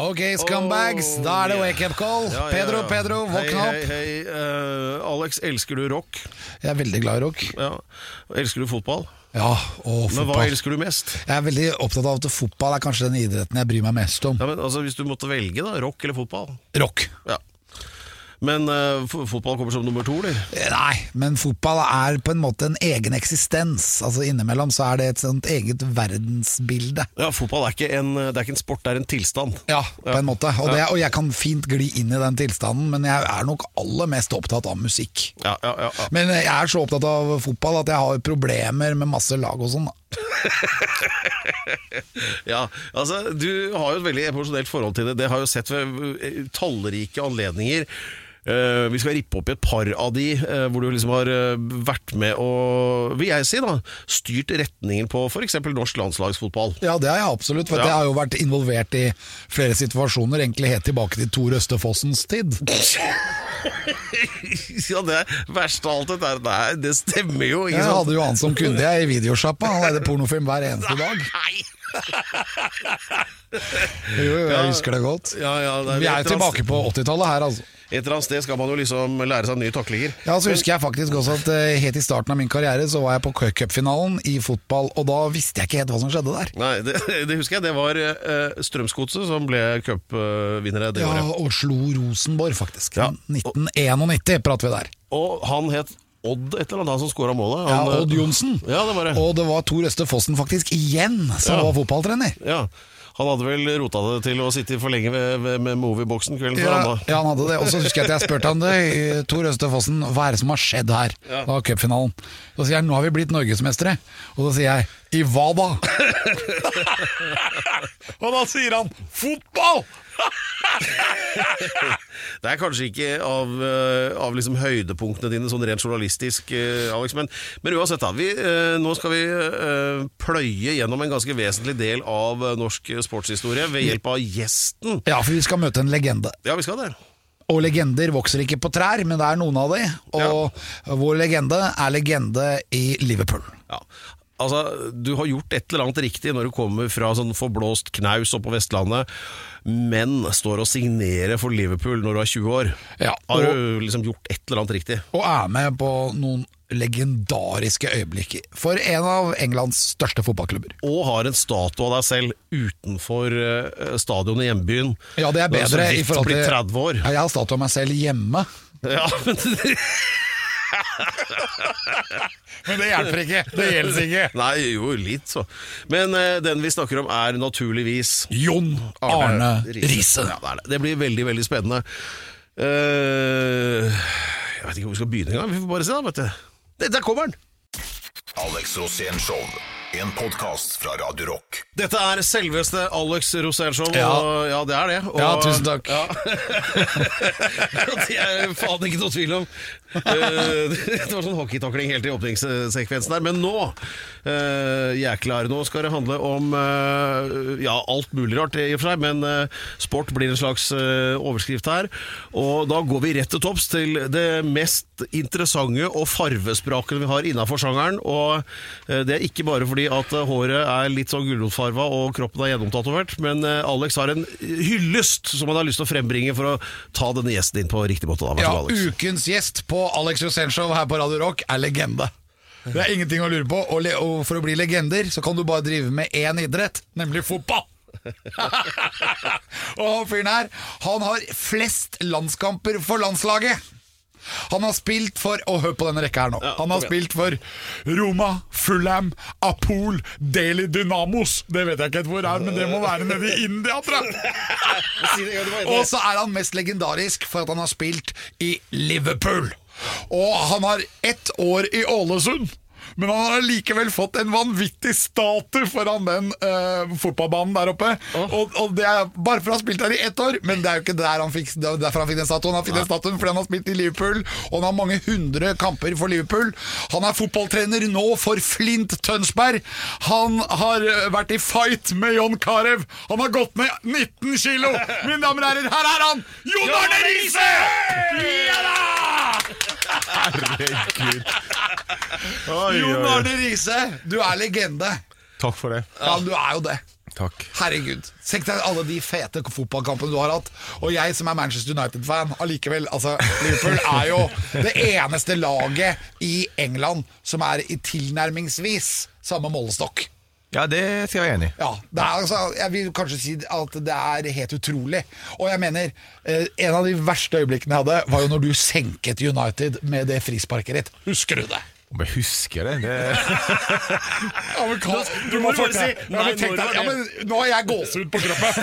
Ok, scumbags, da er det wake up call. Ja, ja, Pedro, ja. Pedro, våkne opp. Hei, hei. Eh, Alex, elsker du rock? Jeg er veldig glad i rock. Ja. Elsker du fotball? Ja, og fotball. Men hva elsker du mest? Jeg er veldig opptatt av at fotball er kanskje den idretten jeg bryr meg mest om. Ja, men altså, Hvis du måtte velge, da, rock eller fotball? Rock. Ja. Men uh, fotball kommer som nummer to, eller? Eh, Nei, men fotball er på en måte en egen eksistens. Altså Innimellom så er det et sånt eget verdensbilde. Ja, Fotball er ikke en, det er ikke en sport, det er en tilstand. Ja, på en måte. Og, det, og jeg kan fint gli inn i den tilstanden, men jeg er nok aller mest opptatt av musikk. Ja, ja, ja, ja. Men jeg er så opptatt av fotball at jeg har problemer med masse lag og sånn. ja altså, Du har jo et veldig emosjonelt forhold til det. Det har jeg jo sett ved eh, tallrike anledninger. Eh, vi skal rippe opp i et par av de eh, hvor du liksom har eh, vært med og, vil jeg si, da, styrt retningen på f.eks. norsk landslagsfotball. Ja, det har jeg absolutt, for Ja. jeg har jo vært involvert i flere situasjoner, egentlig helt tilbake til Tor Østefossens tid. ja, det verste av alt dette er Nei, det stemmer jo, ikke Jeg sant? hadde jo han som kunde jeg i videosjappa, han leide pornofilm hver eneste dag. Nei! Jo, jeg husker det godt. Ja, ja, det Vi er jo tilbake på 80-tallet her, altså. Et eller annet sted skal man jo liksom lære seg nye taklinger. Ja, så husker jeg faktisk også at eh, helt i starten av min karriere så var jeg på cupfinalen i fotball, og da visste jeg ikke helt hva som skjedde der. Nei, det, det husker jeg. Det var uh, Strømsgodset som ble cupvinnere det Ja, året. og slo Rosenborg, faktisk. Ja. 1991 prater vi der. Og han het Odd et eller annet, han som skåra målet. Ja, Han, ja, Odd Johnsen. Ja, det var det. Og det var Tor Øste Fossen faktisk igjen som Ja. var fotballtrener. Ja. Han hadde vel rota det til å sitte for lenge ved, ved, med Movieboksen kvelden før. Ja, ja, han hadde det. Og så husker jeg at jeg spurte han det. Tor Øste Fossen, hva er det som har skjedd her? Ja. Da var cupfinalen. Så sier han nå har vi blitt norgesmestere. Og da sier jeg i hva da? og da sier han fotball! Det er kanskje ikke av, eh, av liksom høydepunktene dine sånn rent journalistisk, eh, Alex, men, men uansett, da. Vi, eh, nå skal vi pløye gjennom en ganske vesentlig del av norsk sportshistorie ved hjelp av gjesten. Ja, for vi skal møte en legende. Ja, vi skal det. Og legender vokser ikke på trær, men det er noen av de. Og vår legende er legende i Liverpool. Ja. Altså, Du har gjort et eller annet riktig når du kommer fra sånn forblåst knaus oppe på Vestlandet, men står og signerer for Liverpool når du er 20 år. Ja, Har du liksom gjort et eller annet riktig? Og er med på noen legendariske øyeblikk for en av Englands største fotballklubber. Og har en statue av deg selv utenfor uh, stadionet i hjembyen. Ja, det er Du har så bedre i vidt forhold til 30 år. Ja, Jeg har statue av meg selv hjemme. Ja, men Men det hjelper ikke. Det gjelder ikke. Nei, jo, litt så. Men eh, den vi snakker om er naturligvis Jon Arne Riise. Ja, det, er det. det blir veldig, veldig spennende. Eh, jeg vet ikke hvor vi skal begynne engang. Vi får bare se, da. vet du. Det, der kommer den! Alex Rosén Show. En podkast fra Radio Rock. Dette er selveste Alex Rosénshow. Ja. Og ja, det er det. Og, Ja, tusen takk. Ja. det er faen ikke noe tvil om. Eh, det var sånn hockeytakling helt i åpningssekvensen der. Men nå, uh, jæklar, nå skal det handle om eh, ja, alt mulig rart i og for seg, men eh, sport blir en slags eh, overskrift her. Og da går vi rett til topps til det mest interessante og farvesprakende vi har innafor sjangeren. Og eh, det er ikke bare fordi at eh, håret er litt sånn gulrotfarva og kroppen er gjennomtatovert, men eh, Alex har en hyllest som han har lyst til å frembringe for å ta denne gjesten inn på riktig måte. Da. Ja, ukens gjest på Alex Rosén her på Radio Rock er legende. Det er ingenting å lure på. Og, og for å bli legender så kan du bare drive med én idrett, nemlig fotball. og han fyren her, han har flest landskamper for landslaget. Han har spilt for Og hør på denne rekka her nå. Han har spilt for Roma, Fulham, Apol, Daily Dynamos. Det vet jeg ikke hvor er, men det må være nede i India, tror jeg. Og så er han mest legendarisk for at han har spilt i Liverpool. Og han har ett år i Ålesund. men han har likevel fått en vanvittig statue foran den uh, fotballbanen der oppe. Og, og det er bare for å ha spilt der i ett år, men det er jo ikke der han fikk, er derfor han fikk den statuen. Han fikk den statuen fordi han har spilt i Liverpool, og han har mange hundre kamper for Liverpool. Han er fotballtrener nå for Flint Tønsberg. Han har eh, vært i fight med John Carew. Han har gått ned 19 kilo! Mine damer og herrer, her er han! Jon Arne Riise! Ja da! Herregud. Oi, Jon oi. Arne Riise, du er legende. Takk for det. Ja, du er jo det. Takk. Herregud. Tenk deg alle de fete fotballkampene du har hatt. Og jeg som er Manchester United-fan, allikevel. Altså, Liverpool er jo det eneste laget i England som er i tilnærmingsvis samme målestokk. Ja, det skal jeg være enig i. Ja, det er, altså, Jeg vil kanskje si at det er helt utrolig. Og jeg mener, eh, en av de verste øyeblikkene jeg hadde, var jo når du senket United med det frisparket ditt. Husker du det? Om jeg husker det, det Ja, men Karl, du må bare si, ja, men tenk deg, ja, men Nå har jeg gåsehud på kroppen!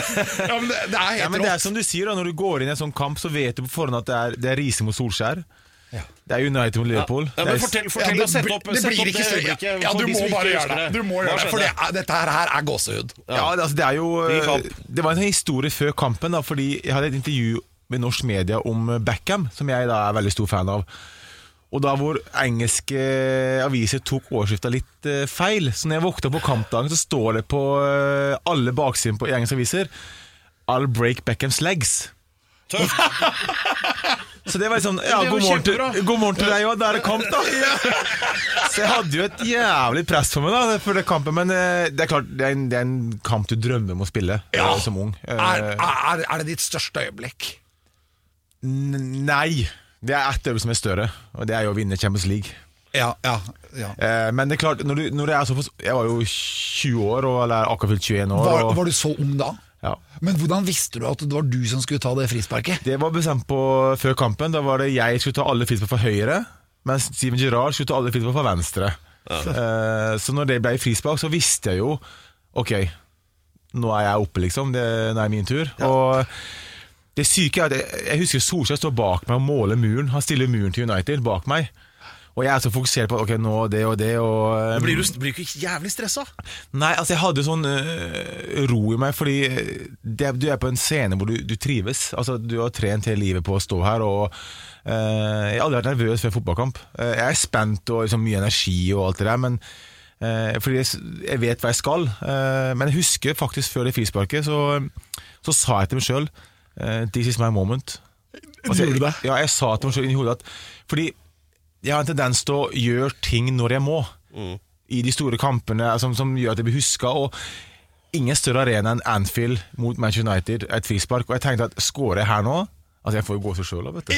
Ja, men det, det er helt Ja, men det er som du sier da, Når du går inn i en sånn kamp, så vet du på forhånd at det er, det er Riise mot Det er United mot Liverpool. Ja, Det men fortell, fortell, Ja, det, sett blir- opp, det blir opp ikke det øyeblikket Ja, du må bare gjøre det. Du må gjøre det, For det, er- dette her er gåsehud. Ja, altså, det er jo Det var en historie før kampen, da, fordi jeg hadde et intervju med norsk media om Beckham, som jeg da er veldig stor fan av. Og da hvor engelske aviser tok overskrifta litt eh, feil. Så når jeg våkna på kampdagen, så står det på eh, alle baksiden på engelske aviser I'll break Beckhams legs. Så det var sånn Ja, god morgen, til, god morgen til deg òg, da er det kamp, da. Så jeg hadde jo et jævlig press for meg da før det kampen, men eh, det er klart, det er en, det er en kamp du drømmer om å spille Ja. eh, som ung. Eh, Er, er, er det ditt største øyeblikk? n- nei. Det er ett øyeblikk som er større, og det er jo å vinne Champions League. Ja, ja, ja. Eh, men det er klart, når, du, når du er såpass Jeg var jo 20 år, og, eller akkurat fylt 21 år. Var, og, var du så ung da? Ja. Men hvordan visste du at det var du som skulle ta det frisparket? Det var bestemt på før kampen. Da var det jeg skulle ta alle frispark fra høyre, mens Steven Gerrard skulle ta alle frispark fra venstre. Eh, så når det ble frispark, så visste jeg jo Ok, nå er jeg oppe, liksom. Det, nå er min tur. Og det syke er at jeg, jeg husker Solskjær står bak meg og måler muren. Han stiller muren til United bak meg. Og jeg er så fokusert på ok, nå det og det. Og, Blir du, blir du ikke jævlig stressa? Nei, altså jeg hadde sånn øh, ro i meg, fordi øh, det, du er på en scene hvor du, du trives. Altså Du har trent hele livet på å stå her, og øh, jeg har aldri vært nervøs før fotballkamp. Eh, jeg er spent og liksom, mye energi og alt det der, men øh, fordi jeg, jeg vet hva jeg skal. Eh, men jeg husker faktisk før det frisparket, så, så sa jeg til meg sjøl This is my moment. Altså, det? Ja, jeg sa til meg sjøl inni hodet at Fordi jeg har en tendens til å gjøre ting når jeg må. I de store kampene som, som gjør at jeg blir huska. Ingen større arena enn Anfield mot Manchester United, et frispark. Og jeg tenkte at skårer jeg her nå Altså, jeg får jo gåsehud sjøl, vet du.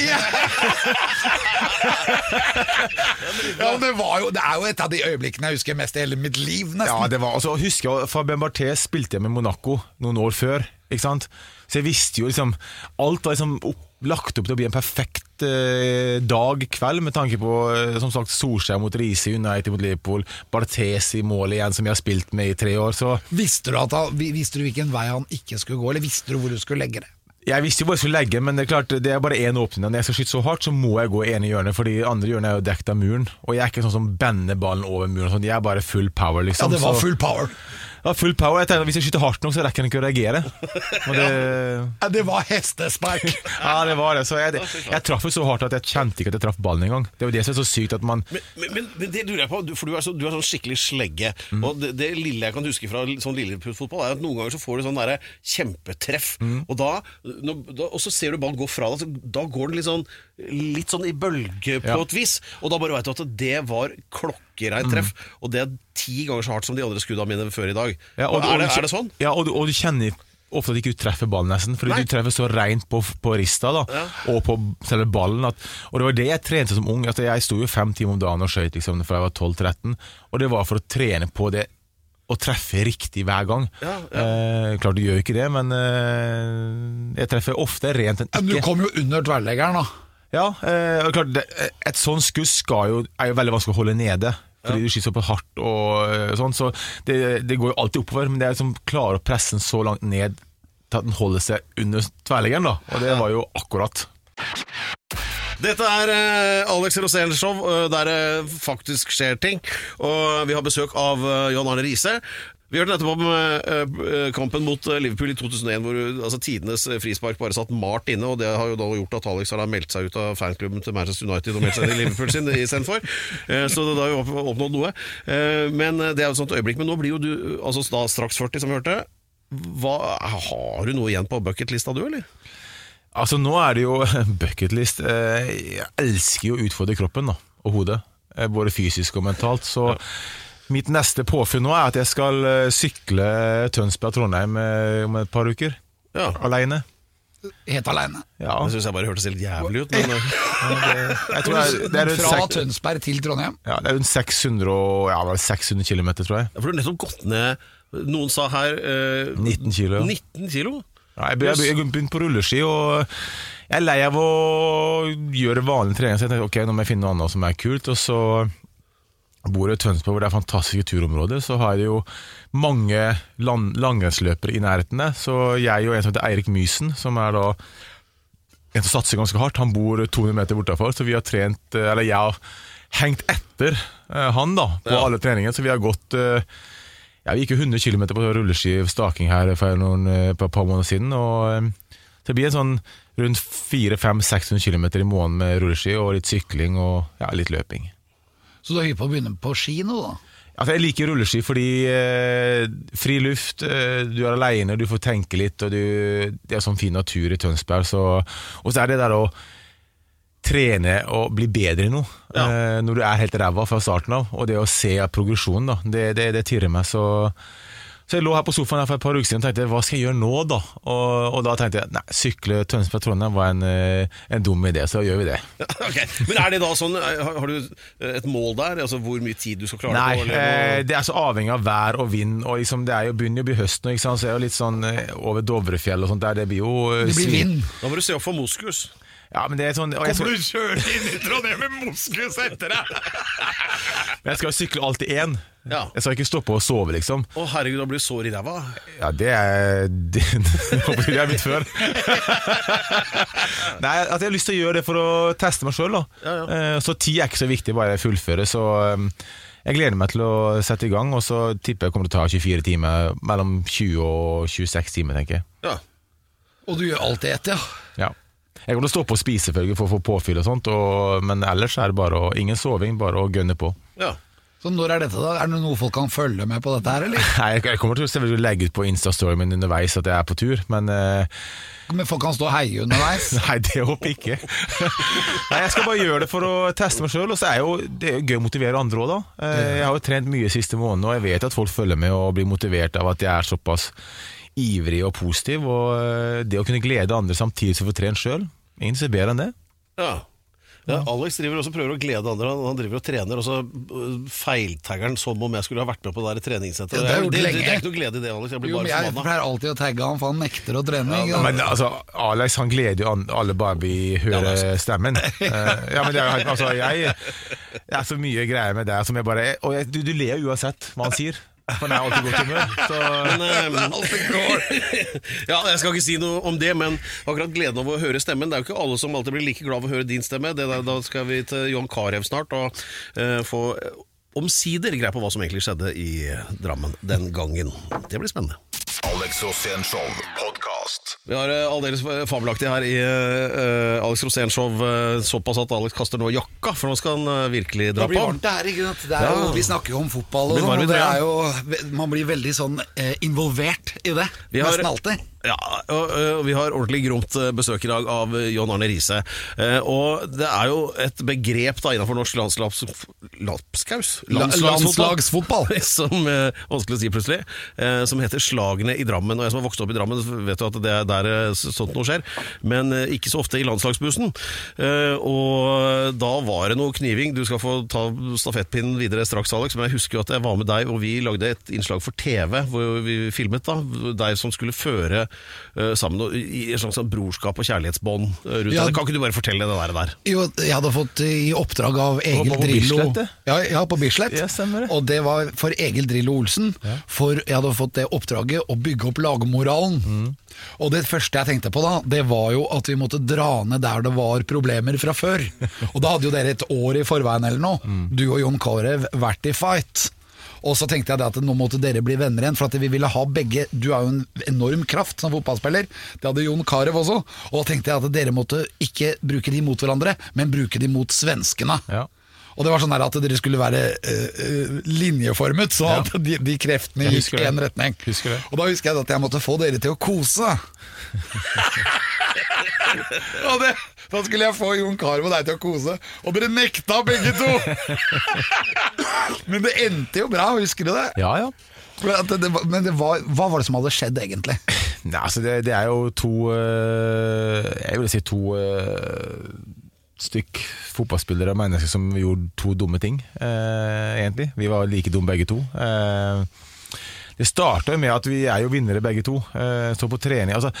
Ja, men det, var jo, det er jo et av de øyeblikkene jeg husker mest i hele mitt liv, Ja, det var, altså, husker jeg, Fabien Barthez spilte jeg med Monaco noen år før. Ikke sant? Så jeg visste jo liksom Alt var liksom opp, lagt opp til å bli en perfekt eh, dag, kveld, med tanke på eh, som sagt Solskjær mot Riise, United mot Liverpool, Barthes i mål igjen, som jeg har spilt med i tre år. Så Visste, du han, visste du hvilken vei han ikke skulle gå, eller visste du hvor du skulle legge det? jeg visste jo hvor jeg skulle legge, men det er klart det er bare én åpning. Når jeg skal skyte så hardt, så må jeg gå ene hjørnet, fordi andre hjørnet er jo dekket av muren. Og jeg er ikke sånn som bender ballen over muren. Sånn. Jeg er bare full power, Ja, liksom. det var full power. Ja, full power. Jeg tenkte at Hvis jeg skyter hardt nok, så rekker han ikke å reagere. Og det, Ja, det var hestespark. ja, det var det. Så jeg, jeg traff jo så hardt at jeg kjente ikke at jeg traff ballen engang. Det er jo det som er så sykt at man Men, men, men, det lurer jeg på, for du er, så, du er sånn skikkelig slegge. Og det, det lille jeg kan huske fra sånn Lilleputt-fotball, er at noen ganger så får du sånn derre kjempetreff. Og, da, når, da, og så ser du ballen gå fra deg, så da går den litt sånn, litt sånn i bølge på Ja. et vis. Og da bare veit du at det var klokkereint treff. Og det er ti ganger så hardt som de andre skuddene mine før i dag. Ja, og, er, det, er det sånn? Ja, og du, og du kjenner ofte at du ikke treffer ballen nesten, fordi Nei. du treffer så reint på, på rista da, Ja. og på selve ballen. At, og det var det jeg trente som ung. Altså, jeg sto jo fem timer om dagen og skøyt liksom, fra jeg var 12-13, og det var for å trene på det å treffe riktig hver gang. Ja, Eh, klart du gjør ikke det, men eh, jeg treffer ofte rent enn Men du kom jo under tverrleggeren, da. Ja, eh, klart, det, et sånt skuss jo, er jo veldig vanskelig å holde nede. Fordi du skyter såpass hardt og eh, sånn, så det, det går jo alltid oppover. Men det er liksom klare å presse den så langt ned til at den holder seg under tverrleggeren, da. Og det var jo akkurat. Dette er eh, Alex Rosén Show, eh, der det faktisk skjer ting. Og vi har besøk av eh, John Arne Riise. Vi hørte nettopp om eh, eh, kampen mot eh, Liverpool i 2001, hvor altså, tidenes eh, frispark bare satt mart inne. og Det har jo da gjort at Alex har meldt seg ut av fanklubben til Manchester United og meldt seg inn i Liverpool sin istedenfor. Eh, så da har vi oppnådd noe. Eh, men det er jo et sånt øyeblikk. Men nå blir jo du altså, da straks 40, som vi hørte. Hva, har du noe igjen på bucketlista, du, eller? Altså Nå er det jo bucketlist. Eh, Jeg elsker jo å utfordre kroppen da, og hodet, eh, både fysisk og mentalt. Så mitt neste påfunn nå er at jeg skal eh, sykle Tønsberg-Trondheim eh, om et par uker. Ja. Aleine. Helt aleine. Ja, Det syns jeg bare hørtes helt jævlig ut. Men, det, jeg tror det er, det er Fra Tønsberg til Trondheim. ja, det er rundt 600, og, ja, 600 km, tror jeg. for du har nettopp gått ned Noen sa her eh, 19 kilo. ja. 19 kilo? Ja, jeg jeg jeg begynte på rulleski, og jeg er lei av å gjøre vanlig trening. Så jeg tenkte ok, nå må jeg finne noe annet som er kult. Og så bor i Tønsberg, hvor det er fantastiske turområder. Så har jeg jo mange land, langrennsløpere i nærheten. Så jeg og en som heter Eirik Mysen, som er da en som satser ganske hardt, han bor 200 meter bortafor, så vi har trent eh, Eller jeg har hengt etter eh, han da på Ja. alle treningene, så vi har gått eh, ja, Vi gikk jo 100 km på rulleski staking her for noen, på et par måneder siden. Og det blir en sånn rundt 400-600 km i måneden med rulleski og litt sykling og ja, litt løping. Så du er hypp på å begynne på ski nå, da? Altså, jeg liker rulleski fordi eh, fri luft, eh, du er aleine, du får tenke litt, og du, det er sånn fin natur i Tønsberg. Så, og så er det der å trene og bli bedre i noe, Ja. eh, når du er helt ræva fra starten av. Og det å se progresjonen, da, det, det, det tirrer meg. Så, så jeg lå her på sofaen her for et par uker siden og tenkte hva skal jeg gjøre nå, da? Og, og da tenkte jeg nei, sykle Tønsberg-Trondheim var en, eh, en dum idé, så gjør vi det. okay. Men er det da sånn eh, Har, du et mål der? Altså Hvor mye tid du skal klare Nei, på? eller eh, det er så avhengig av vær og vind. Og liksom, Det er jo begynner jo å bli høst nå, ikke sant? så det er jo litt sånn over Dovrefjell og sånt der. Det blir jo eh, Det blir vind. Da må du se opp for moskus. Ja, men det er sånn Kommer skal... du kjøre inn i Trondheim med moskus etter deg? men jeg skal jo sykle alltid én. Ja. Jeg skal ikke stoppe og sove, liksom. Å herregud, da blir du sår i ræva. Ja, det er Det, håper det er mitt før. Nei, at jeg har lyst til å gjøre det for å teste meg sjøl. Ja, Så tid er ikke så viktig, bare jeg fullfører. Så um, jeg gleder meg til å sette i gang, og så tipper jeg kommer til å ta 24 timer. Mellom 20 og 26 timer, tenker jeg. Ja. Og du gjør alltid ett, ja. Jeg kommer til å stoppe og spise selvfølgelig for å få påfyll og sånt, og, men ellers er det bare å, ingen soving, bare å gønne på. ja. Så når er dette, da? Er det noe folk kan følge med på dette her, eller? Nei, jeg kommer til å legge ut på Insta-storyen min underveis at jeg er på tur, men uh... Men folk kan stå og heie underveis? Nei, det håper jeg ikke. Nei, Jeg skal bare gjøre det for å teste meg sjøl, og så er jo, det er gøy å motivere andre òg, da. Uh, Jeg har jo trent mye siste måned, og jeg vet at folk følger med og blir motivert av at jeg er såpass ivrig og positiv. Og eh, det å kunne glede andre samtidig som får trent sjøl, ingen ser bedre enn det. ja. Ja, Alex driver også prøver å glede andre. Han, han driver og trener, og så øh, feiltagger han som om jeg skulle ha vært med på det der treningssenteret. Ja, det er det, det, det er ikke noe glede i det, Alex. Jeg blir Jo, men forbanna. jeg pleier alltid å tagge han, for han nekter å trene. Ja. Men altså, Alex han gleder jo alle bare vi hører stemmen. Eh, ja, men det er, altså, jeg, det er så mye greier med deg som jeg bare Og jeg, du, du ler jo uansett hva han sier, for han er alltid i godt humør. Så, Men, eh, ja, jeg skal ikke si noe om det, men akkurat gleden av å høre stemmen Det er jo ikke alle som alltid blir like glad av å høre din stemme. Det der, da skal vi til Johan Carew snart og eh, få eh, omsider greie på hva som egentlig skjedde i Drammen den gangen. Det blir spennende. Alex Rosén Show. Vi har eh, aldeles fabelaktig her i uh, Alex Rosén Show uh, såpass at Alex kaster nå jakka, for nå skal han uh, virkelig dra på. Det blir varmt, det her, ikke sant? Jo, Ja. vi snakker jo om fotball, og, sånn, og det er jo, man blir veldig sånn eh, involvert i det. Vi har- Nesten alltid. Ja, og, og vi har ordentlig gromt eh, besøk i dag av eh, John Arne Riise. Eh, og det er jo et begrep da innenfor norsk landslags... Lapskaus? Landslagsfotball. som, eh, vanskelig å si plutselig, eh, som heter Slagene i Drammen. Og jeg som har vokst opp i Drammen, vet jo at det er der eh, sånt noe skjer. Men eh, ikke så ofte i landslagsbussen. Eh, og da var det noe kniving. Du skal få ta stafettpinnen videre straks, Alex. Men jeg husker jo at jeg var med deg, og vi lagde et innslag for TV hvor vi filmet da, deg som skulle føre eh, sammen og, i et slags sånn brorskap og kjærlighetsbånd eh, rundt Ja. det. Kan ikke du bare fortelle det der? der? Jo, jeg hadde fått i oppdrag av Egil på Drillo Bislett, ja, ja, på Bislett. Ja, stemmer det. Og det var for Egil Drillo Olsen. For jeg hadde fått det oppdraget å bygge opp lagmoralen. Mm. Og det første jeg tenkte på da, det var jo at vi måtte dra ned der det var problemer fra før. Og da hadde jo dere et år i forveien eller noe, Mm. du og Jon Carew, vært i fight. Og så tenkte jeg det at nå måtte dere bli venner igjen, for at vi ville ha begge Du er jo en enorm kraft som fotballspiller, det hadde Jon Carew også. Og da tenkte jeg at dere måtte ikke bruke de mot hverandre, men bruke de mot svenskene. Ja. Og det var sånn at dere skulle være øh, linjeformet, så at de, de kreftene gikk i én retning. Og da husker jeg at jeg måtte få dere til å kose. og det, da skulle jeg få Jon Carew og deg til å kose, og dere nekta begge to! Men det endte jo bra, husker du det? Ja, ja. Men, det, var, men det var, hva var det som hadde skjedd, egentlig? Nei, altså det, det er jo to eh, Jeg vil si to eh, stykk fotballspillere og mennesker som gjorde to dumme ting, eh, egentlig. Vi var like dumme begge to. Eh, det starta med at vi er jo vinnere begge to. Eh, så på trening altså,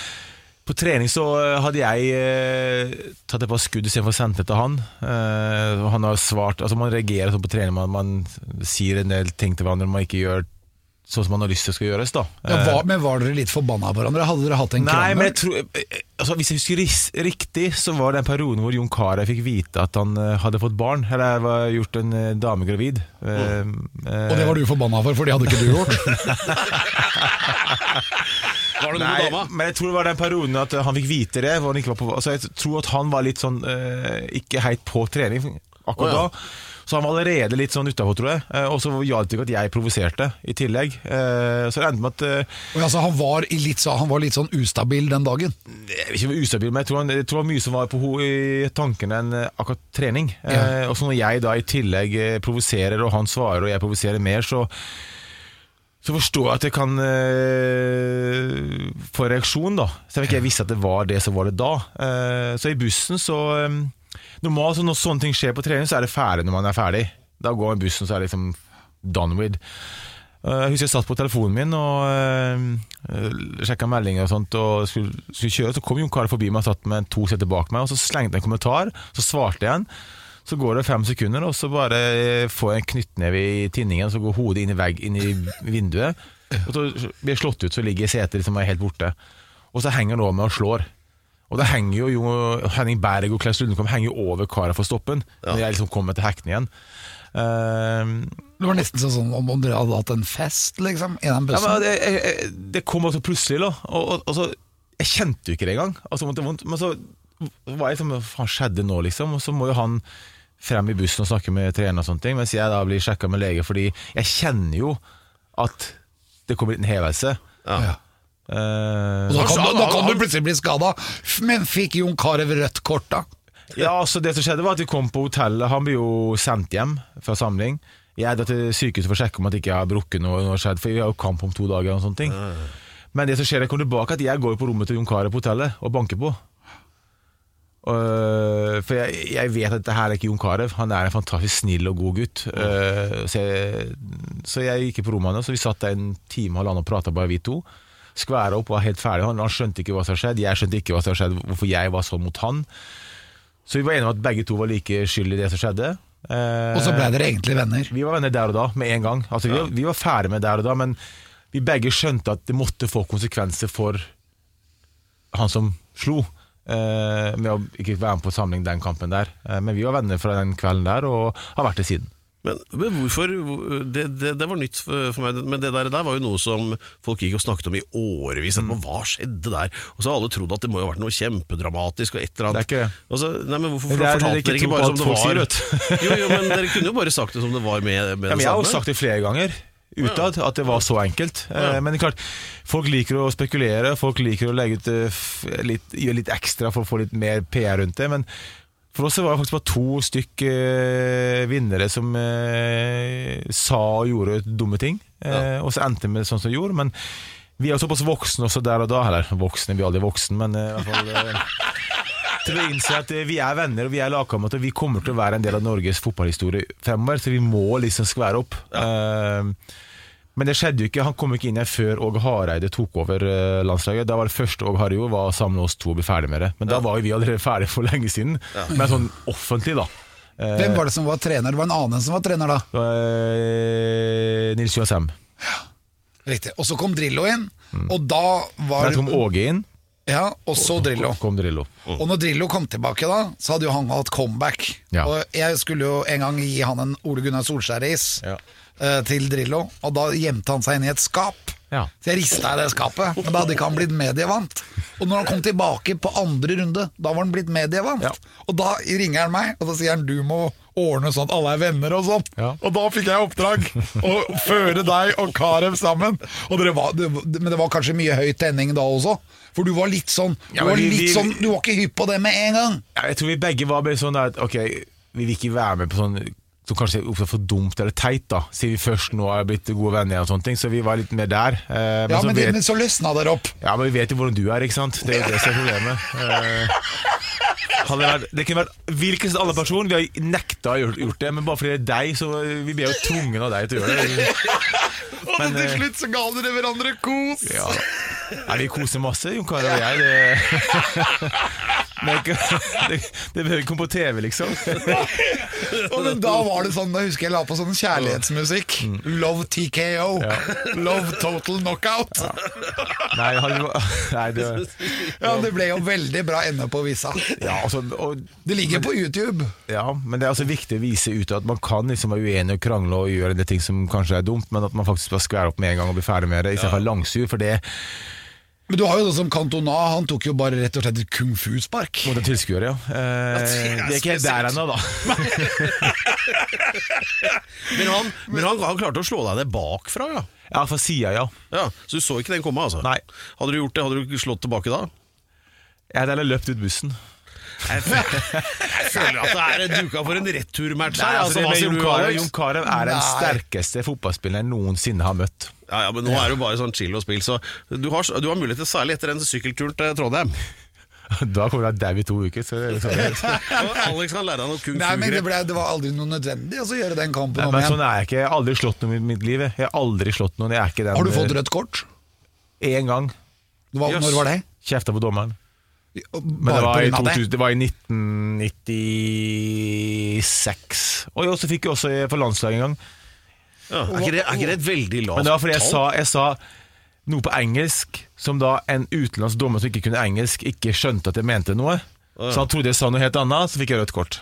på trening så eh, hadde jeg eh, tatt et par skudd istedenfor å sende det til han. Eh, han har svart Altså Man reagerer sånn på trening, man, man sier en del ting til hverandre man ikke gjør sånn som man har lyst til skal gjøres. da Ja, var, men var dere litt forbanna på hverandre? Hadde dere hatt en Nei, men jeg tror eh, altså, Hvis jeg husker riktig, så var det en periode hvor Jon Carew fikk vite at han eh, hadde fått barn. Eller var gjort en eh, dame gravid. Eh, Og det var du forbanna for, for det hadde ikke du gjort? Var det noe Nei, med dama? men jeg tror det var den perioden at han fikk vite det. Hvor han ikke var på, altså, jeg tror at han var litt sånn uh, Ikke heit på trening akkurat oh, ja. da. Så han var allerede litt sånn utafor, tror jeg. Eh, og så hjalp det ikke at jeg provoserte i tillegg. Eh, så det endte med at eh, Og altså, han, var i litt, så- han var litt sånn ustabil den dagen. Jeg ikke ustabil, men jeg tror, han, jeg tror det var mye som var på ho i tankene enn eh, akkurat trening. Ja. Eh, og så når jeg da i tillegg provoserer, og han svarer, og jeg provoserer mer, så så forstår jeg at jeg kan eh, få reaksjon, da. Selv om ikke jeg visste at det var det som var det da. Eh, så i bussen så eh, Normalt så når sånne ting skjer på trening, så er det ferdig når man er ferdig. Da går bussen, så er det liksom done with. Eh, Jeg husker jeg satt på telefonen min og uh, sjekka meldinger og sånt, og skulle, skulle kjøre. Så kom Jon Carew forbi meg og satt med to seter bak meg, og så slengte jeg en kommentar. Så svarte jeg en. Så går det fem sekunder, og så bare får jeg en knyttneve i tinningen, så går hodet inn i, vegg, inn i vinduet. Og så blir jeg slått ut, så ligger setet liksom helt borte. Og så henger han over meg og slår. Og da henger jo, jo Henning Berg og Klaus Lundekvam henger jo over kara for stoppen, når jeg liksom kommer til hektene igjen. Uh, Det var nesten sånn om dere hadde hatt en fest, liksom, i den ja, bussen. men det, jeg, jeg, det kom også plutselig, da. Og, og, og så, jeg kjente jo ikke det engang. Altså, men så Hva faen skjedde nå, liksom? Og så må jo han frem i bussen og snakke med trener og sånne ting, mens jeg da blir sjekka med lege, fordi jeg kjenner jo at det kommer en hevelse. Ja. Ja. Uh, da kan, du, da kan du plutselig bli skada. Men fikk Jon Carew rødt kort, da? Ja, altså det som skjedde var at vi kom på hotellet Han blir jo sendt hjem fra samling Jeg da til sykehuset for å sjekke om at ikke jeg har brukket noe, noe skjedd, For vi har jo kamp om to dager og sånne ting Men det som skjer, jeg kommer tilbake At jeg går på rommet til Jon Carew på hotellet Og banker på Og, For jeg, jeg vet at dette her er ikke Jon Carew Han er en fantastisk snill og god gutt Uh, så, jeg, så jeg gikk på rommet hans Og vi satt der en time og halvannen og pratet bare vi to Skværet opp, var helt ferdig han, han skjønte ikke hva som hadde skjedd Jeg skjønte ikke hva som hadde skjedd Hvorfor jeg var sånn mot han så vi var enige om at begge to var like skyld i det som skjedde. Uh, Og så ble dere egentlig venner. vi var venner der og da, med en gang. Altså, vi, var, vi var ferdig med der og da, men vi begge skjønte at det måtte få konsekvenser for han som slo. Eh, med å ikke være med på samling den kampen der. Eh, men vi var venner fra den kvelden der, og har vært det siden. Men, men hvorfor det, det, det var nytt for meg, men det der, der var jo noe som folk gikk og snakket om i årevis. Mm. Hva skjedde der? Og så har alle trodd at det må ha vært noe kjempedramatisk. Og et eller annet. Det er ikke det. Altså, nei, men hvorfor Det er- fortalte dere ikke bare som det var? sier, jo, jo, men dere kunne jo bare sagt det som det var med, med Ja, men jeg har jo sagt det flere ganger utad, at det var så enkelt. Ja. Men klart, folk liker å spekulere, folk liker å ut eh, litt, gjøre litt ekstra for å få litt mer PR rundt det. Men for oss var det faktisk bare to stykk eh, vinnere som eh, sa og gjorde dumme ting. Ja. Og så endte det med sånn som det gjorde. Men vi er jo såpass voksne også der og da. Eller voksne, vi er aldri voksne, men eh, i hvert fall eh, til å innse at eh, vi er venner og vi er lagkamerater. og Vi kommer til å være en del av Norges fotballhistorie fremover, så vi må liksom skvære opp. Eh, Men det skjedde jo ikke, han kom ikke inn her før Åge Hareide tok over eh, landslaget. Da var det første Åge Hareide gjorde, var å samle oss to og bli ferdig med det. Men da var jo vi allerede ferdig for lenge siden. Men sånn offentlig, da. Hvem var det som var trener? Det var en annen som var trener da. Nils Johan Sem. Riktig. Og så kom Drillo inn, og da var Der kom Åge inn, Ja, og så Drillo. kom Drillo. Og når Drillo kom tilbake da, så hadde jo han hatt comeback. Ja. Og jeg skulle jo en gang gi han en Ole Gunnar Solskjær-is Ja. eh, til Drillo, og da gjemte han seg inn i et skap. Ja. Så jeg rista i det skapet, men da hadde ikke han blitt medievant. Og når han kom tilbake på andre runde, da var han blitt medievant. Ja. Og da ringer han meg, og da sier han du må ordne sånn at alle er venner og sånn. Ja. Og da fikk jeg oppdrag å føre deg og Carew sammen. Og var, det, men det var kanskje mye høy tenning da også? For du var litt sånn Du Ja, var, vi- litt vi- sånn, du var ikke hypp på det med en gang. Ja, Jeg tror vi begge var bare sånn at ok, vi vil ikke være med på sånn som kanskje er for dumt eller teit, da siden vi først nå er blitt gode venner. og sånne ting Så vi var litt mer der. Eh, Ja, så men, det, vet, men så løsna dere opp. ja, men vi vet jo hvordan du er, ikke sant? Det er jo det som er problemet. Eh, hadde det, vært, det kunne vært hvilken som helst annen person. Vi har nekta å gjort, gjort det, men bare fordi det er deg, så vi ble jo tvungen av deg til å gjøre det. Og Men, til eh, slutt så ga dere hverandre kos. Ja. Ja, vi koser masse, Jon Carew og jeg. Det, det, det, det behøver ikke komme på TV, liksom. Og men da var det sånn, da husker jeg la på sånn kjærlighetsmusikk. Love TKO. Love Total Knockout. Nei, han, nei det, Ja, Det ble jo veldig bra ende på visa. ja, altså, og, Det ligger på YouTube. ja, men det er altså viktig å vise ut at man kan liksom være uenig og krangle og gjøre en del ting som kanskje er dumt, men at man faktisk bare skværer opp med en gang og blir ferdig med det, istedenfor for langsur. For det Men du har jo sånn som Cantona, han tok jo bare rett og slett et kung fu-spark. mot en tilskuer, ja. Eh, det er det er ikke helt der ennå, da. Men, han, men han, han klarte å slå deg ned bakfra, ja. Ja, fra sida, ja. ja. Så du så ikke den komme, altså? Nei. Hadde du gjort det, hadde du slått tilbake da? Jeg hadde heller løpt ut bussen. Jeg føler at det er duka for en returmatch her. altså, Altså, hva sier Jon du, Carew Alex? Jon Carew er den sterkeste fotballspilleren jeg noensinne har møtt. Ja, ja, men nå er det jo bare sånn chill og spill, så du har, du har mulighet til, særlig etter en sykkelturen til Trondheim. Da kommer jeg dau i to uker. Så det er liksom, Alex kan lære deg noe kung Nei, men det, ble, det var aldri noe nødvendig å gjøre den kampen Nei, om igjen. sånn er jeg ikke. Jeg har aldri slått noen i mitt liv. jeg. Har aldri slått noen. Jeg er ikke den Har du fått rødt kort? Én gang. Var, Jøss. Når var det? Kjefta på dommeren. Men det var, i på grunn av 2000, det var i 1996. Og jeg også fikk jeg også for landslaget en gang. Ja, er, ikke det, er ikke det et veldig lavt Men det var fordi jeg tall? sa, jeg sa noe på engelsk som da en utenlandsk dommer som ikke kunne engelsk, ikke skjønte at jeg mente noe. Så han trodde jeg sa noe helt annet, så fikk jeg rødt kort.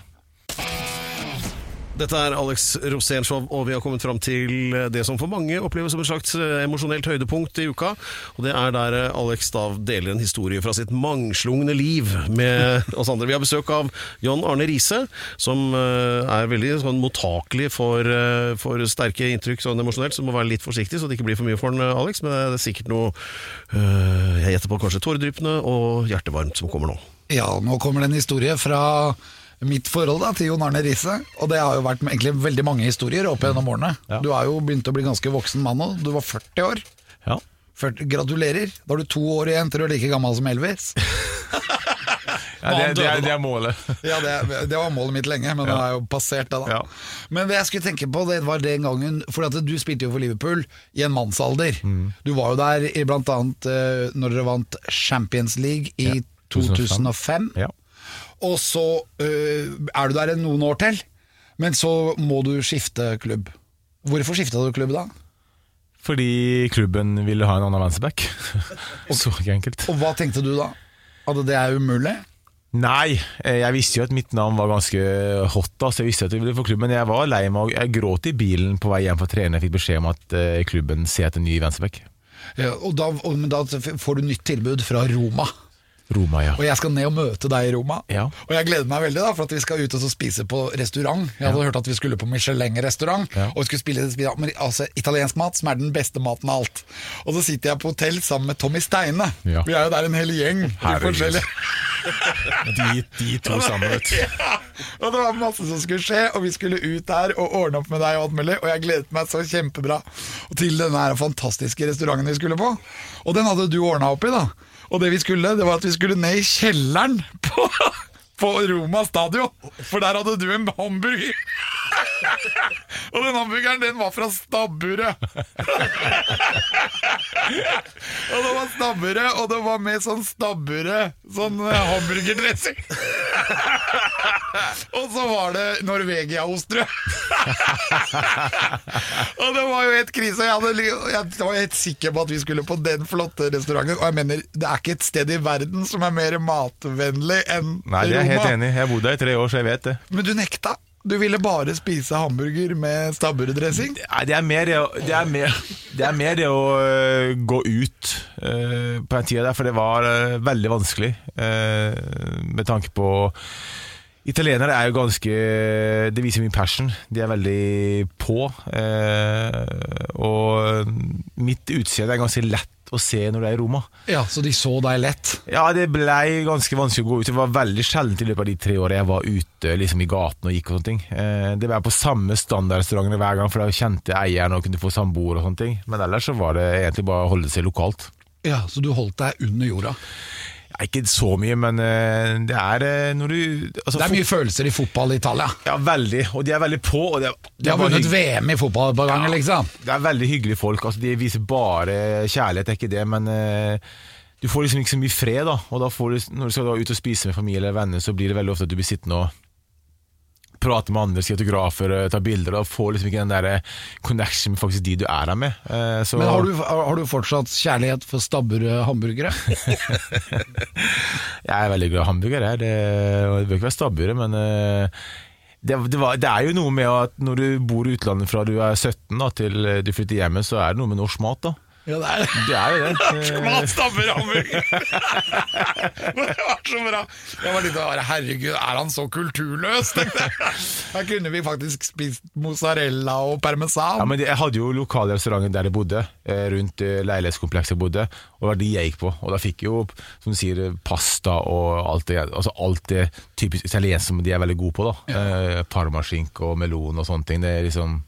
Dette er Alex Rosénshow, og vi har kommet fram til det som for mange oppleves som et slags eh, emosjonelt høydepunkt i uka. Og det er der eh, Alex da deler en historie fra sitt mangslungne liv med oss andre. Vi har besøk av John Arne Riise, som eh, er veldig sånn mottakelig for, eh, for sterke inntrykk sånn emosjonelt, så må være litt forsiktig så det ikke blir for mye for han, eh, Alex. Men det er sikkert noe eh, Jeg gjetter på kanskje tåredryppende og hjertevarmt som kommer nå. Ja, nå kommer det en historie fra mitt forhold da, til Jon Arne Riise. Og det har jo vært egentlig veldig mange historier opp gjennom årene. Ja. Du har jo begynt å bli ganske voksen mann nå. Du var 40 år. Ja. 40, gratulerer. Da har du to år igjen til du er like gammel som Elvis. Ja, det, det, er, det er målet. Ja, det, det var målet mitt lenge, men det er jo passert det, da. Ja. Men det jeg skulle tenke på, det var den gangen For at du spilte jo for Liverpool i en mannsalder. Mm. Du var jo der i blant annet eh, når dere vant Champions League i Ja, 2005. 2005. Ja. Og så øh, er du der noen år til, men så må du skifte klubb. Hvorfor skifta du klubb da? Fordi klubben ville ha en annen venstreback. Så enkelt. Og hva tenkte du da? At det er umulig? Nei, eh, jeg visste jo at mitt navn var ganske hot, da, så jeg visste at jeg ville få klubben. Men jeg var lei meg, og jeg gråt i bilen på vei hjem fra trening. Jeg fikk beskjed om at eh, klubben ser etter ny venstreback. Ja, og da, og, men da får du nytt tilbud fra Roma. Roma, ja. Og jeg skal ned og møte deg i Roma. Ja. Og jeg gleder meg veldig, da for at vi skal ut og så spise på restaurant. Jeg hadde hørt at vi skulle på Michelin-restaurant, Ja. og vi skulle spille, altså, italiensk mat, som er den beste maten av alt. Og så sitter jeg på hotell sammen med Tommy Steine. Ja. Vi er jo der en hel gjeng. Herregud. De, de to sammen, vet du. Ja, og det var masse som skulle skje, og vi skulle ut der og ordne opp med deg og alt mulig, og jeg gledet meg så kjempebra til denne fantastiske restauranten vi skulle på. Og den hadde du ordna opp i, da. Og det vi skulle, det var at vi skulle ned i kjelleren på, på Roma stadion, for der hadde du en hamburger. Og den hamburgeren, den var fra stabburet. og det var stabburet, og det var med sånn stabburet, sånn eh, hamburgerdressing. og så var det Norvegia-ost, og det var jo helt krise. Jeg, hadde, jeg var helt sikker på at vi skulle på den flotte restauranten. Og jeg mener, det er ikke et sted i verden som er mer matvennlig enn Nei, det er jeg helt enig. Jeg har bodd der i tre år, så jeg vet det. Men du nekta. Du ville bare spise hamburger med stabburedressing. Det er mer det å, det det er mer det å øh, gå ut øh, på den tida der, for det var øh, veldig vanskelig. øh, med tanke på Italienere er jo ganske Det viser min passion. De er veldig på. øh, og mitt utseende er ganske lett å se når det er i Roma. Ja, Så de så deg lett? Ja, det ble ganske vanskelig å gå ut. Det var veldig sjeldent i løpet av de tre årene jeg var ute liksom i gaten og gikk og sånne ting. Eh, det var på samme standardrestaurantene hver gang, for da kjente eieren og kunne få samboer og sånne ting. Men ellers så var det egentlig bare å holde seg lokalt. Ja, Så du holdt deg under jorda? Ikke så mye, men eh, det er eh, når du altså, Det er mye følelser i fotball i Italia. Ja, veldig. Og de er veldig på. Og det, det De har vunnet VM i fotball et par ganger, liksom. Det er veldig hyggelige folk. Altså, de viser bare kjærlighet, det er ikke det, men uh, du får liksom ikke så mye fred. da Og da får du, Når du skal da ut og spise med familie eller venner, så blir det veldig ofte at du blir sittende og prate med andre, skrive autografer, eh, ta bilder. Og får liksom ikke den der eh, connection med faktisk de du er der med. Eh, så, Men har du, har du fortsatt kjærlighet for stabburet hamburgere? Jeg er veldig glad i hamburgere. Det, det bør ikke være stabburet, men det, det, var, det er jo noe med at når du bor i utlandet fra du er 17 da, til du flytter hjemme, så er det noe med norsk mat. da Ja, det er det. Det er jo det. Eh, Mat stammer det var så bra. Jeg var litt bare, Herregud, er han så kulturløs? Her kunne vi faktisk spist mozzarella og parmesan. Ja, men Jeg hadde jo lokale restauranter der jeg bodde, eh, rundt eh, leilighetskomplekset jeg bodde. Og det var de jeg gikk på. Og da fikk jeg jo som du sier, pasta og alt det, altså alt det typisk italienske som de er veldig gode på. da Ja. Parmaskinke og melon og sånne ting. Det er liksom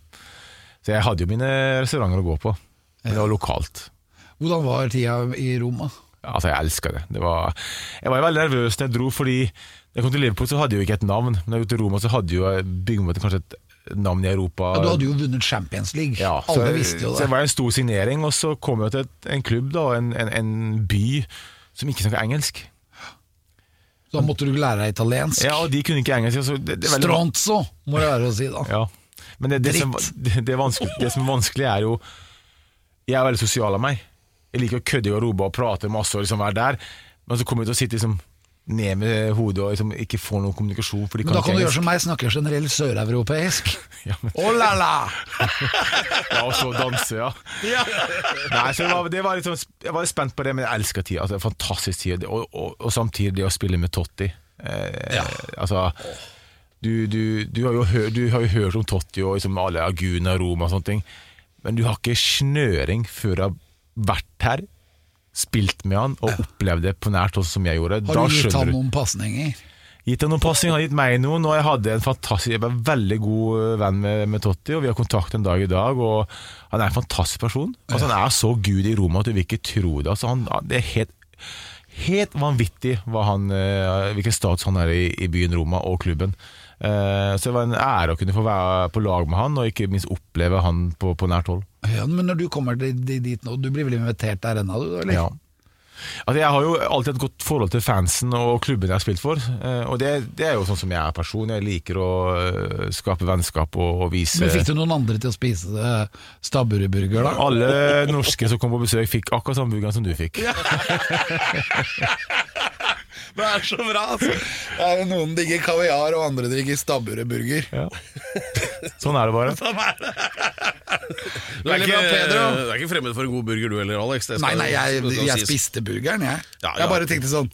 Så jeg hadde jo mine restauranter å gå på. Men det var lokalt. Hvordan var tida i Roma? Altså, jeg elska det. det var, jeg var veldig nervøs når jeg dro, fordi da jeg kom til Liverpool, så hadde jeg jo ikke et navn. Men da jeg kom til Roma, så hadde jo byggemåten kanskje et navn i Europa. Ja, du hadde jo vunnet Champions League. Ja, Alle så, visste jo det. Så det var en stor signering, og så kom jeg til en klubb, da, en, en, en by som ikke snakker engelsk. Da måtte du lære deg italiensk. Ja, og de kunne ikke engelsk. Så det, det veldig- Stronzo, må det være å si da. Ja. Men det, det, som, det, det, vanskelig, det som er vanskelig, er jo Jeg er veldig sosial av meg. Jeg liker å kødde i garderoben og prate masse og liksom være der, men så kommer jeg til å sitte liksom ned med hodet og liksom ikke få noen kommunikasjon. Men da kan du gjøre som meg, snakke generelt søreuropeisk. Ja, men, Oh la la! ja, og så danse, ja. Nei, så det var, det var sånn, Jeg var litt spent på det, men jeg elsker tida. Altså, fantastisk tid. Og, og, og samtidig det å spille med Totti. Eh, Altså du, du, du, har jo hør, du har jo hørt om Totti og liksom alle Aguna, Roma og sånne ting, men du har ikke snøring før du har vært her, spilt med han og opplevd det på nært hold som jeg gjorde. Har du gitt han noen pasninger? Gitt han noen pasninger, han har gitt meg noen, og jeg hadde en fantastisk Jeg var veldig god venn med, med Totti, og vi har kontakt en dag i dag. Og Han er en fantastisk person. Altså, han er så gud i Roma at du vil ikke tro det. Altså, han, det er helt, helt vanvittig eh, hvilken status han er i, i byen Roma og klubben. Eh, så det var en ære å kunne få være på lag med han, og ikke minst oppleve han på, på nært hold. Ja, men når du kommer dit dit nå, du blir vel invitert der ennå, du? Eller? Ja. Altså, jeg har jo alltid et godt forhold til fansen og klubben jeg har spilt for. eh, Og det, det er jo sånn som jeg er person. Jeg liker å eh, skape vennskap og, og vise Men Fikk du noen andre til å spise stabbureburger, da? Alle norske som kom på besøk, fikk akkurat samme burgeren som du fikk. Det er så bra, altså. Det er jo Noen digger kaviar, og andre digger stabbureburger. Ja. Sånn er det bare. Sånn er, det. ikke, er, ikke, du er ikke fremmed for en god burger du heller, Alex. Det skal- Nei, nei, jeg, jeg spiste burgeren, jeg. Ja, Jeg bare tenkte sånn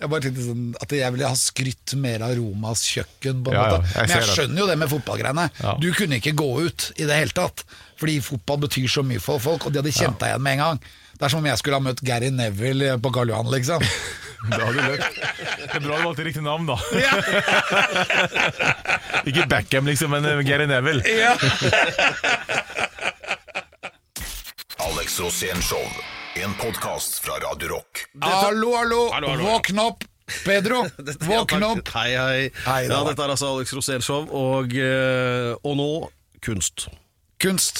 jeg bare tenkte sånn At jeg ville ha skrytt mer av Romas kjøkken. På en Ja, ja, måte. jeg Men jeg det. skjønner jo det med fotballgreiene. Ja. Du kunne ikke gå ut i det hele tatt. Fordi fotball betyr så mye for folk, og de hadde kjent deg igjen med en gang. Det er som om jeg skulle ha møtt Gary Neville på Karl Johan, liksom. Da hadde du løpt. Det er bra du valgte riktig navn, da. Ikke Beckham, liksom, men eh, Gary Neville. Alex Rosén Show. En podkast fra Radio Rock. Hallo, hallo, Hallo, hallo. våkn opp! Pedro, våkn opp! Hei, hei. Hei, ja, dette er altså Alex Rosén Show, og, eh, og nå kunst. Kunst.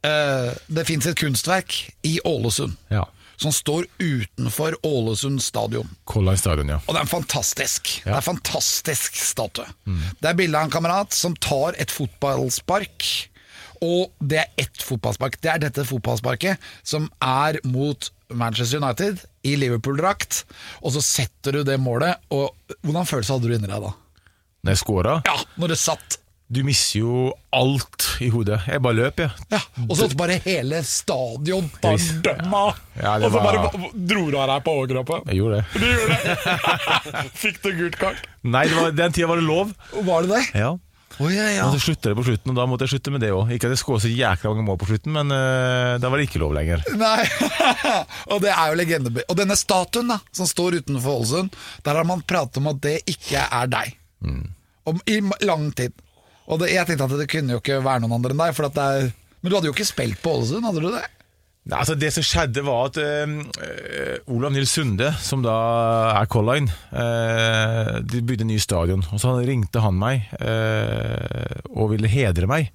Uh, det fins et kunstverk i Ålesund Ja. Som står utenfor Ålesund stadion. Line Stadion, ja. Og det er en fantastisk Det er en fantastisk statue. Det er bilde av en kamerat som tar et fotballspark. Og det er ett fotballspark. Det er dette fotballsparket som er mot Manchester United i Liverpool-drakt. Og så setter du det målet, og hvordan følelse hadde du inni deg da? Når jeg scora Ja, når det satt. Du mister jo alt i hodet. Jeg bare løp, jeg. Ja, Og så bare hele stadion fordømma! Ja, og så var- bare dro du av deg på overkroppen. Jeg gjorde det. Du gjorde det! Fikk du gult kart? Nei, det var, den tida var det lov. Var det det? Ja. Oh, ja, ja. Og så slutta det på slutten, og da måtte jeg slutte med det òg. Ikke at jeg skåra så jækla mange mål på slutten, men uh, da var det ikke lov lenger. Nei, og det er jo legende Og denne statuen da som står utenfor Ålesund, der har man pratet om at det ikke er deg. Om, I lang tid. Og det, jeg tenkte at det kunne jo ikke være noen andre enn deg. For det er, men du hadde jo ikke spilt på Ålesund, hadde du det? Nei, altså Det som skjedde, var at eh, Olav Nils Sunde, som da er Colline, øh, de bygde en ny stadion. Og Så han ringte han meg øh, og ville hedre meg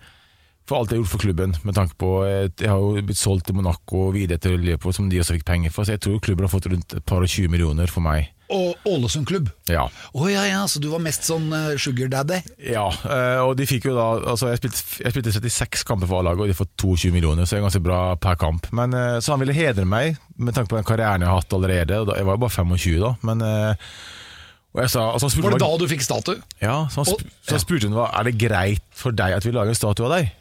for alt jeg har gjort for klubben. Med tanke på at Jeg har jo blitt solgt til Monaco og videre til Liverpool, som de også fikk penger for. Så jeg tror klubben har fått rundt et par og 20 millioner for meg. Og Ålesund klubb. Ja, Oh, ja, ja, så du var mest sånn eh, sugar daddy? ja eh, og de fikk jo da altså Jeg spilte, jeg spilte 36 kamper for A-laget, og de har fått 22 millioner, så det er ganske bra per kamp. Men eh, Så han ville hedre meg med tanke på den karrieren jeg har hatt allerede. Og da, jeg var jo bare 25 da, men eh, og jeg sa, altså Var det da du fikk statue? Ja, så han, sp Og- så han spurte hun, er det greit for deg at vi lager en statue av deg.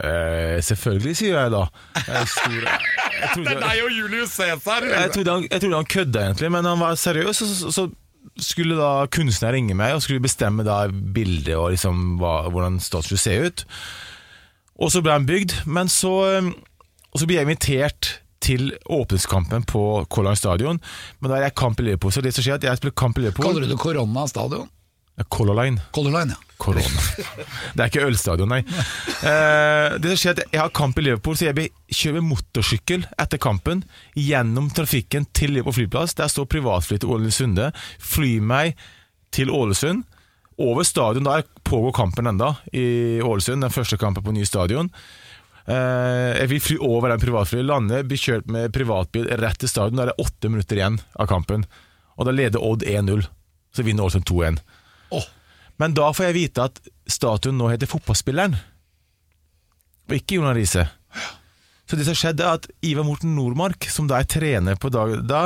Eh, selvfølgelig, sier jeg da. Jeg, stor, jeg, trodde, jeg, og Julius Cæsar! jeg, trodde han, jeg trodde han kødda egentlig, men han var seriøs. Og så, så skulle da kunstneren ringe meg og skulle bestemme da bildet og liksom hva, hvordan statuen skulle se ut. Og så ble han bygd, men så, eh, og så ble jeg invitert til åpningskampen på Color Stadion. Men da er jeg kamp i Liverpool, så det som skjer er at jeg spiller kamp i Liverpool Kaller du det Korona stadion? Color Line. Color Line, ja. Corona. Det er ikke ølstadion, nei. Eh, det skjer er at Jeg har kamp i Liverpool, så jeg kjører motorsykkel etter kampen gjennom trafikken til Liverpool flyplass. Der står privatfly til Ålesund Fly meg til Ålesund. Over stadion, der pågår kampen enda i Ålesund. Den første kampen på ny stadion. Eh, jeg vil fly over den privatflyet, lande, bli kjørt med privatbil rett til stadion. Da er det åtte minutter igjen av kampen. Og da leder Odd 1-0. Så vinner Ålesund 2-1. Åh, Men da får jeg vite at statuen nå heter Fotballspilleren, og ikke Jonas Riise. Så det som skjedde, er at Ivar Morten Nordmark, som da er trener på dag, da,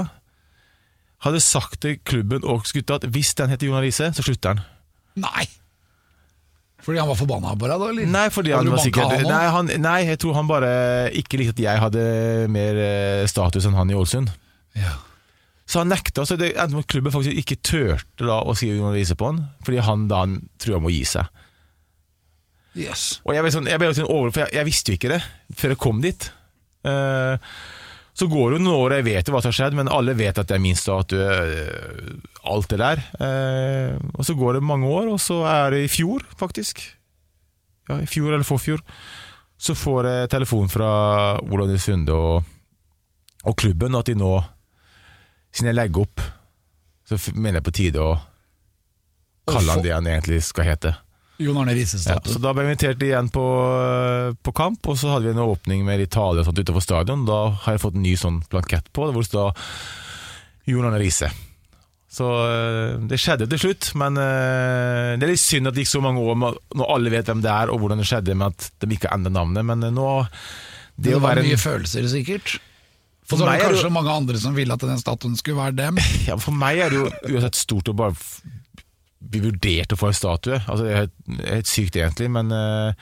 hadde sagt til klubben og gutta at hvis den heter Jonas Riise, så slutter han. nei! Fordi han var forbanna på deg, da? eller? Nei, fordi han var sikkert han nei, han, nei, jeg tror han bare ikke likte at jeg hadde mer eh, status enn han i Ålesund. Ja. Så han nekta, så det endte med at klubben faktisk ikke turte da å Jonas Riise på han, fordi han da han tror han må gi seg. Yes. Og jeg ble, sånn, jeg ble sånn over, for jeg, jeg visste jo ikke det før jeg kom dit. Uh, så går det jo noen år, jeg vet jo hva som har skjedd, men alle vet at det er min statue. eh, alt det der. Eh, og så går det mange år, og så er det i fjor, faktisk. Ja, i fjor eller forfjor. Så får jeg telefon fra Olav Sunde og, og klubben at de nå, siden jeg legger opp, så mener jeg på tide å kalle han det han egentlig skal hete. Jon Arne Ja, Riise-statue. så da ble jeg invitert igjen på, på kamp, og så hadde vi en åpning med litt tale og sånt utenfor stadion. Da har jeg fått en ny sånn blankett på, hvor det står Jon Arne Riise. Så eh, det skjedde til slutt, men eh, det er litt synd at det gikk så mange år med- når alle vet hvem det er, og hvordan det skjedde med at de ikke endret navnet, men eh, nå Det, det var være en, mye følelser, sikkert. For så er det kanskje jo- mange andre som ville at den statuen skulle være dem. ja, For meg er det jo uansett stort å bare bli vurdert å få en statue. Altså, det er helt, helt sykt, egentlig, men uh,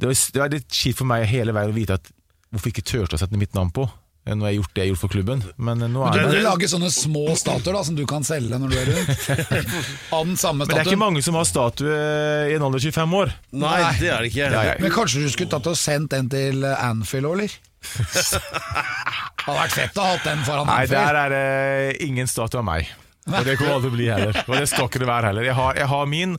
det, var, det var litt kjipt for meg hele veien å vite at hvorfor ikke turte å sette mitt navn på. Nå Når jeg har gjort det jeg har gjort for klubben. Men nå er Men du det lage sånne små statuer da, som du kan selge når du er rundt. Av den samme Men det er ikke mange som har statue i en alder av 25 år. Nei, Nei. det er det ikke. Ja. Men kanskje du skulle tatt og sendt en til eh, Anfield òg, eller? Hadde vært fett å ha hatt den foran Nei, der er det ingen statue av meg. Og det kommer aldri til å bli heller. Og det skal ikke det være heller. Jeg har, jeg har min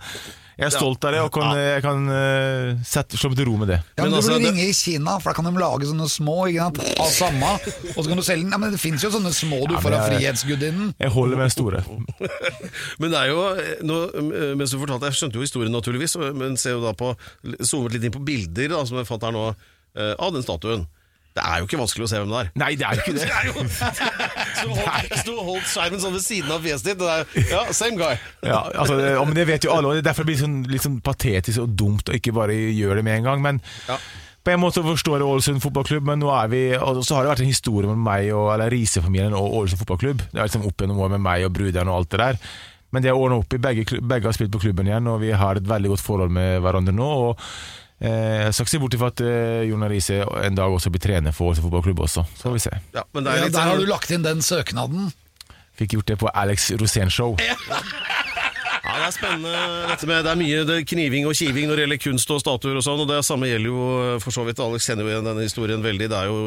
Jeg er stolt av det, og kan, jeg kan uh, sette, slå meg til ro med det. Ja, men Men Du altså, burde det- ringe i Kina, for da kan de lage sånne små ikke sant? av samme. Og så kan du selge den. Ja, men Det fins jo sånne små du Ja, får av Frihetsgudinnen. Jeg holder med den store. Men det er jo, eh, nå, eh, mens du fortalte, Jeg skjønte jo historien naturligvis, men ser jo da på, zoomet litt inn på bilder da, som jeg fant her nå, av den statuen. Det er jo ikke vanskelig å se hvem det er. Nei, det er jo ikke det. Det er jo Så holdt, så holdt skjermen sånn ved siden av fjeset ditt. Er, ja, same guy. Ja, altså, det, men det vet jo alle, og det er derfor det blir sånn, litt sånn patetisk og dumt å ikke bare gjøre det med en gang. Men Ja. på en måte forstår jeg Ålesund fotballklubb, men nå er vi Og så har det vært en historie med meg og eller Riise-familien og Ålesund fotballklubb. Det er liksom opp gjennom år med meg og bruderen og alt det der. Men det er ordna opp i. Begge, begge har spilt på klubben igjen, og vi har et veldig godt forhold med hverandre nå. og eh, Jeg skal ikke se bort ifra at eh, Jon Arise en dag også blir trener for Åse fotballklubb også. Så får vi se. Ja, men det er Ja, litt der har sånn- du lagt inn den søknaden. Fikk gjort det på Alex Rosén-show. Ja, det er spennende. Dette med, det er mye det er kniving og kiving når det gjelder kunst og statuer og sånn, og det samme gjelder jo eh, for så vidt. Alex kjenner jo igjen denne historien veldig. Det er jo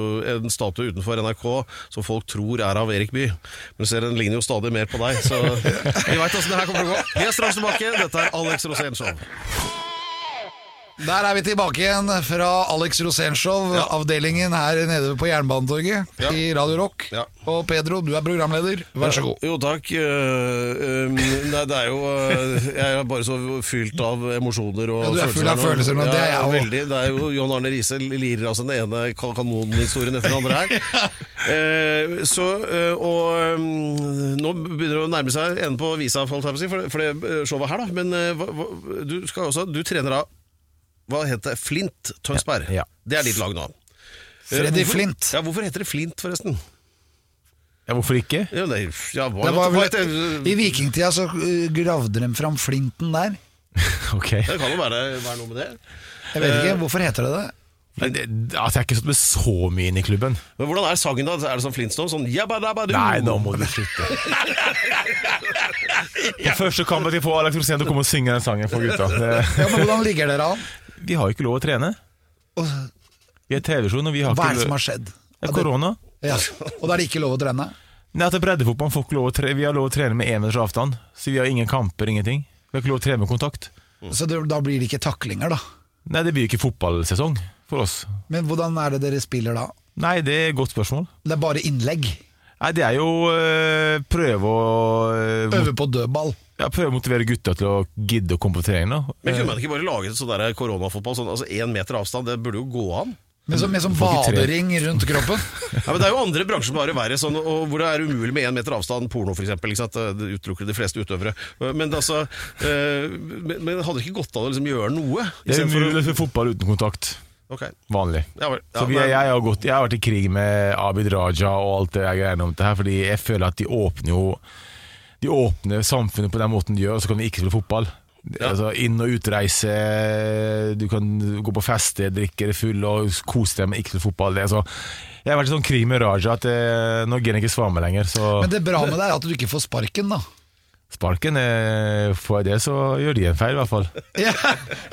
en statue utenfor NRK som folk tror er av Erik Bye. Men du ser den ligner jo stadig mer på deg, så vi veit åssen det her kommer til å gå. Vi er straks tilbake. Dette er Alex Rosén Show. Der er vi tilbake igjen fra Alex Rosénshow, avdelingen her nede på Jernbanetorget Ja. i Radio Rock. Ja. Og Pedro, du er programleder. Vær så god. Jo, takk. Eh, um, Nei, det er jo eh, Jeg er bare så fylt av emosjoner og Ja, du er full av følelser men det er jeg òg. Det er jo John Arne Riise lirer av seg den ene kan- kanonhistorien etter den andre her. Eh, så, eh, og um, nå begynner det å nærme seg enden på visa, for, det eh, showet her, da. Men eh, du skal også Du trener av Hva heter det? Flint Tønsberg. Ja, ja. Det er ditt lag nå. Eh, Freddy hvorfor- Flint. Ja, hvorfor heter det Flint, forresten? Ja, hvorfor ikke? Ja, det, ja, hva, Det var hva heter- I vikingtida så uh, gravde de fram flinten der. Ok. Det kan jo være, være noe med det. Jeg vet ikke, hvorfor heter det det? Men det, altså, jeg har ikke stått med så mye inn i klubben. Men Hvordan er sangen da? Er det sånn Flintstone? Sånn jabba dabba du? Nei, nå må du slutte. På første kamp at jeg får Alex Rosén til å komme og synge den sangen for gutta. Ja, men Hvordan ligger dere an? Vi har ikke lov å trene. Vi er TV-sjon, og vi har Hva er det som har skjedd? Det er korona. Ja. Og da er det ikke lov å trene? Nei, at det er breddefotball får ikke lov å trene Vi har lov å trene med én meters avstand. Så vi har ingen kamper, ingenting. Vi har ikke lov å trene med kontakt. Så det, da blir det ikke taklinger, da. Nei, det blir jo ikke fotballsesong for oss. Men hvordan er det dere spiller da? Nei, det er et godt spørsmål. Det er bare innlegg. Nei, det er jo øh, prøve å øh, Øve på dødball. Ja, Prøve å motivere gutta til å gidde å komme på trening. da Men kunne man ikke bare laget sånn der koronafotball? Sånn, altså Én meter avstand, det burde jo gå an? Med sånn, med sånn badering rundt kroppen. Ja, men Det er jo andre bransjer som har det verre, sånn, og hvor det er umulig med én meter avstand. Porno, for eksempel, ikke? Det utelukker de fleste utøvere. Men, det altså, eh, men, men hadde det ikke gått an å liksom gjøre noe? Det er umulig for fotball uten kontakt. Okay. Vanlig. Ja, vel. Ja, Så vi, jeg, jeg, har gått, jeg har vært i krig med Abid Raja og alt det jeg greiene om det her, fordi jeg føler at de åpner jo De åpner samfunnet på den måten de gjør, og så kan vi ikke spille fotball. Ja. Altså Inn- og utreise, du kan gå på fester, drikke deg full og kose deg, men ikke spille fotball. Det er så, jeg har vært i sånn krig med Raja at eh, nå gidder jeg ikke svare meg lenger. Så Men det bra med det er at du ikke får sparken, da. sparken, eh, får jeg det, så gjør de en feil, i hvert fall. Ja,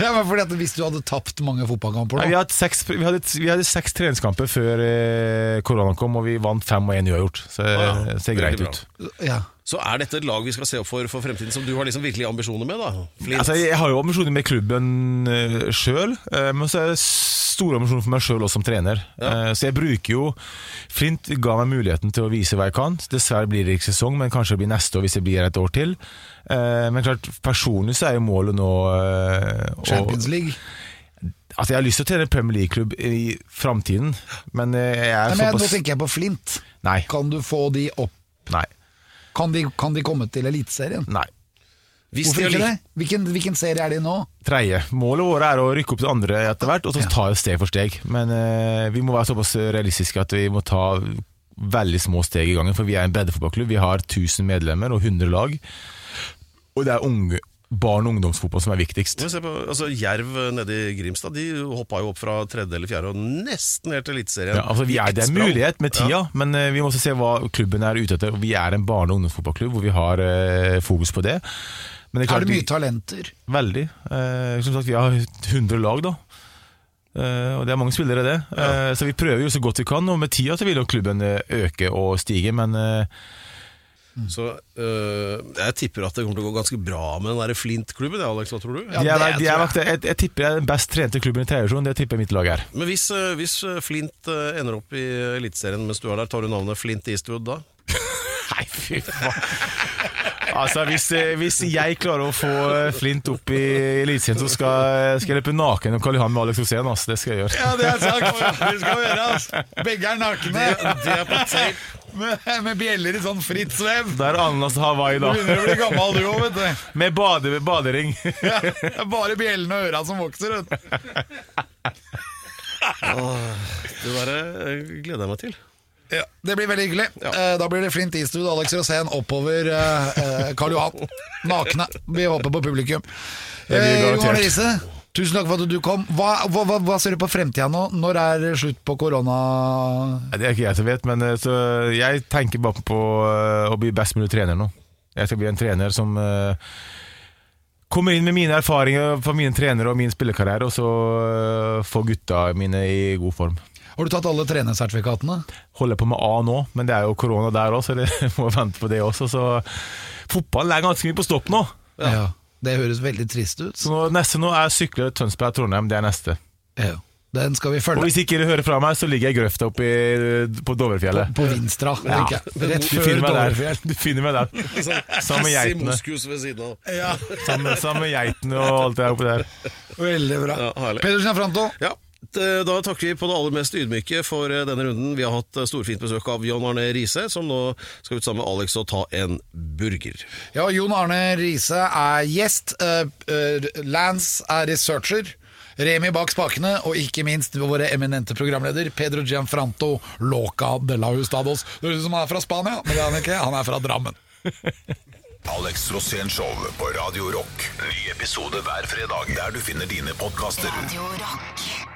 ja men fordi at Hvis du hadde tapt mange fotballkamper Nei, vi, hadde seks, vi, hadde, vi hadde seks treningskamper før eh, koronaen kom, og vi vant fem og én uavgjort. Så det ja. ser greit ut. ja. Så er dette et lag vi skal se opp for for fremtiden, som du har liksom virkelig ambisjoner med? da? Flint. Altså, jeg har jo ambisjoner med klubben uh, sjøl, men så er det store ambisjoner for meg sjøl også som trener. Eh, så jeg bruker jo Flint ga meg muligheten til å vise hva jeg kan. Dessverre blir det ikke sesong, men kanskje det blir neste år hvis det blir et år til. Uh, men klart, personlig så er jo målet nå eh, Champions League. Altså, jeg har lyst til å trene Premier League-klubb i framtiden, men eh, jeg er Nei, men Nå tenker jeg på Flint. Nei. Kan du få de opp? Nei. Kan de, kan de komme til Eliteserien? Nei. Hvis Hvorfor ikke det? Hvilken, hvilken serie er de nå? Tredje. Målet vårt er å rykke opp til andre etter hvert, og så ta det steg for steg. Men eh, vi må være såpass realistiske at vi må ta veldig små steg i gangen, for vi er en breddefotballklubb. Vi har 1000 medlemmer og 100 lag. Og det er unge, barn- og ungdomsfotball som er viktigst. Men se på, altså Jerv nede i Grimstad De hoppa jo opp fra tredje eller fjerde og nesten helt til Eliteserien. Ja, altså vi er, det er en mulighet med tida, men uh, vi må også se hva klubben er ute etter. Vi er en barne- og ungdomsfotballklubb hvor vi har uh, fokus på det. Men Er klart det mye talenter? Veldig. Uh, som sagt, vi har 100 lag, da. Uh, og det er mange spillere, det. Eh, så vi prøver jo så godt vi kan, og med tida så vil jo klubben eh, øke og stige, men eh, Så øh, jeg tipper at det kommer til å gå ganske bra med den der Flint-klubben. Alex, hva tror du? Ja, de er, det vel- de er, tror jeg, jeg tipper det er den best trente klubben i tredje Det tipper mitt lag er. Men hvis, øh, hvis øh, Flint øh, ender opp i Eliteserien mens du er der, tar du navnet Flint Eastwood da? Nei, fy faen. Altså, hvis, eh, hvis jeg klarer å få eh, Flint opp i Eliteserien, så skal, skal jeg løpe naken om Karl Johan med Alex Osen. Altså, det skal jeg gjøre. Ja, det er sagt. Det skal vi gjøre, altså. Begge er nakne. Det er på tape. Med, med bjeller i sånn fritt svev. Det er ananas Hawaii, Du da. begynner å bli gammel du òg, vet du. Med bade, badering. Ja, det er bare bjellene og øra som vokser. Vet du. Det der gleder jeg meg til. Ja, det blir veldig hyggelig. Eh, Da blir det Flint Eastwood og Alex Rosén oppover eh, eh, Karl Johan. Nakne. Vi håper på publikum. Det blir Eh, garantert. Tusen takk for at du kom. Hva, hva, hva, hva ser du på fremtida nå? Når er det slutt på korona? Det er ikke jeg som vet, men eh, så jeg tenker bare på å bli best mulig trener nå. Jeg skal bli en trener som kommer inn med mine erfaringer fra mine trenere og min spillekarriere, og så eh, få gutta mine i god form. Har du tatt alle trenersertifikatene? Holder på med A nå, men det er jo korona der òg, så vi må vente på det også. Så fotballen er ganske mye på stopp nå. Ja. Det høres veldig trist ut. Så nå, neste nå er sykler Tønsberg-Trondheim, det er neste. Ja. Den skal vi følge. Og hvis ikke dere hører fra meg, så ligger jeg i grøfta oppe på Dovrefjellet. På Vinstra, tenker jeg. Rett Du før. Dovrefjell. Du finner meg der. Sammen med geitene. Ved siden av. Ja, Sammen, sammen med geitene og alt det der oppe der. veldig bra. Ja, Pedersen er Gianfranto, Ja, Da takker vi på det aller mest ydmyke for eh, denne runden. Vi har hatt eh, storfint besøk av John Arne Riise, som nå skal ut sammen med Alex og ta en burger. Ja, Jon Arne Riise er gjest. eh, eh, Lance er researcher. Remi bak spakene, og ikke minst våre eminente programleder Pedro Gianfranto Loca de la Hustados. Det høres ut som han er fra Spania, men det er han ikke. Han er fra Drammen. Alex Rosén Show på Radio Rock. Ny episode hver fredag der du finner dine podkaster. Radio Rock.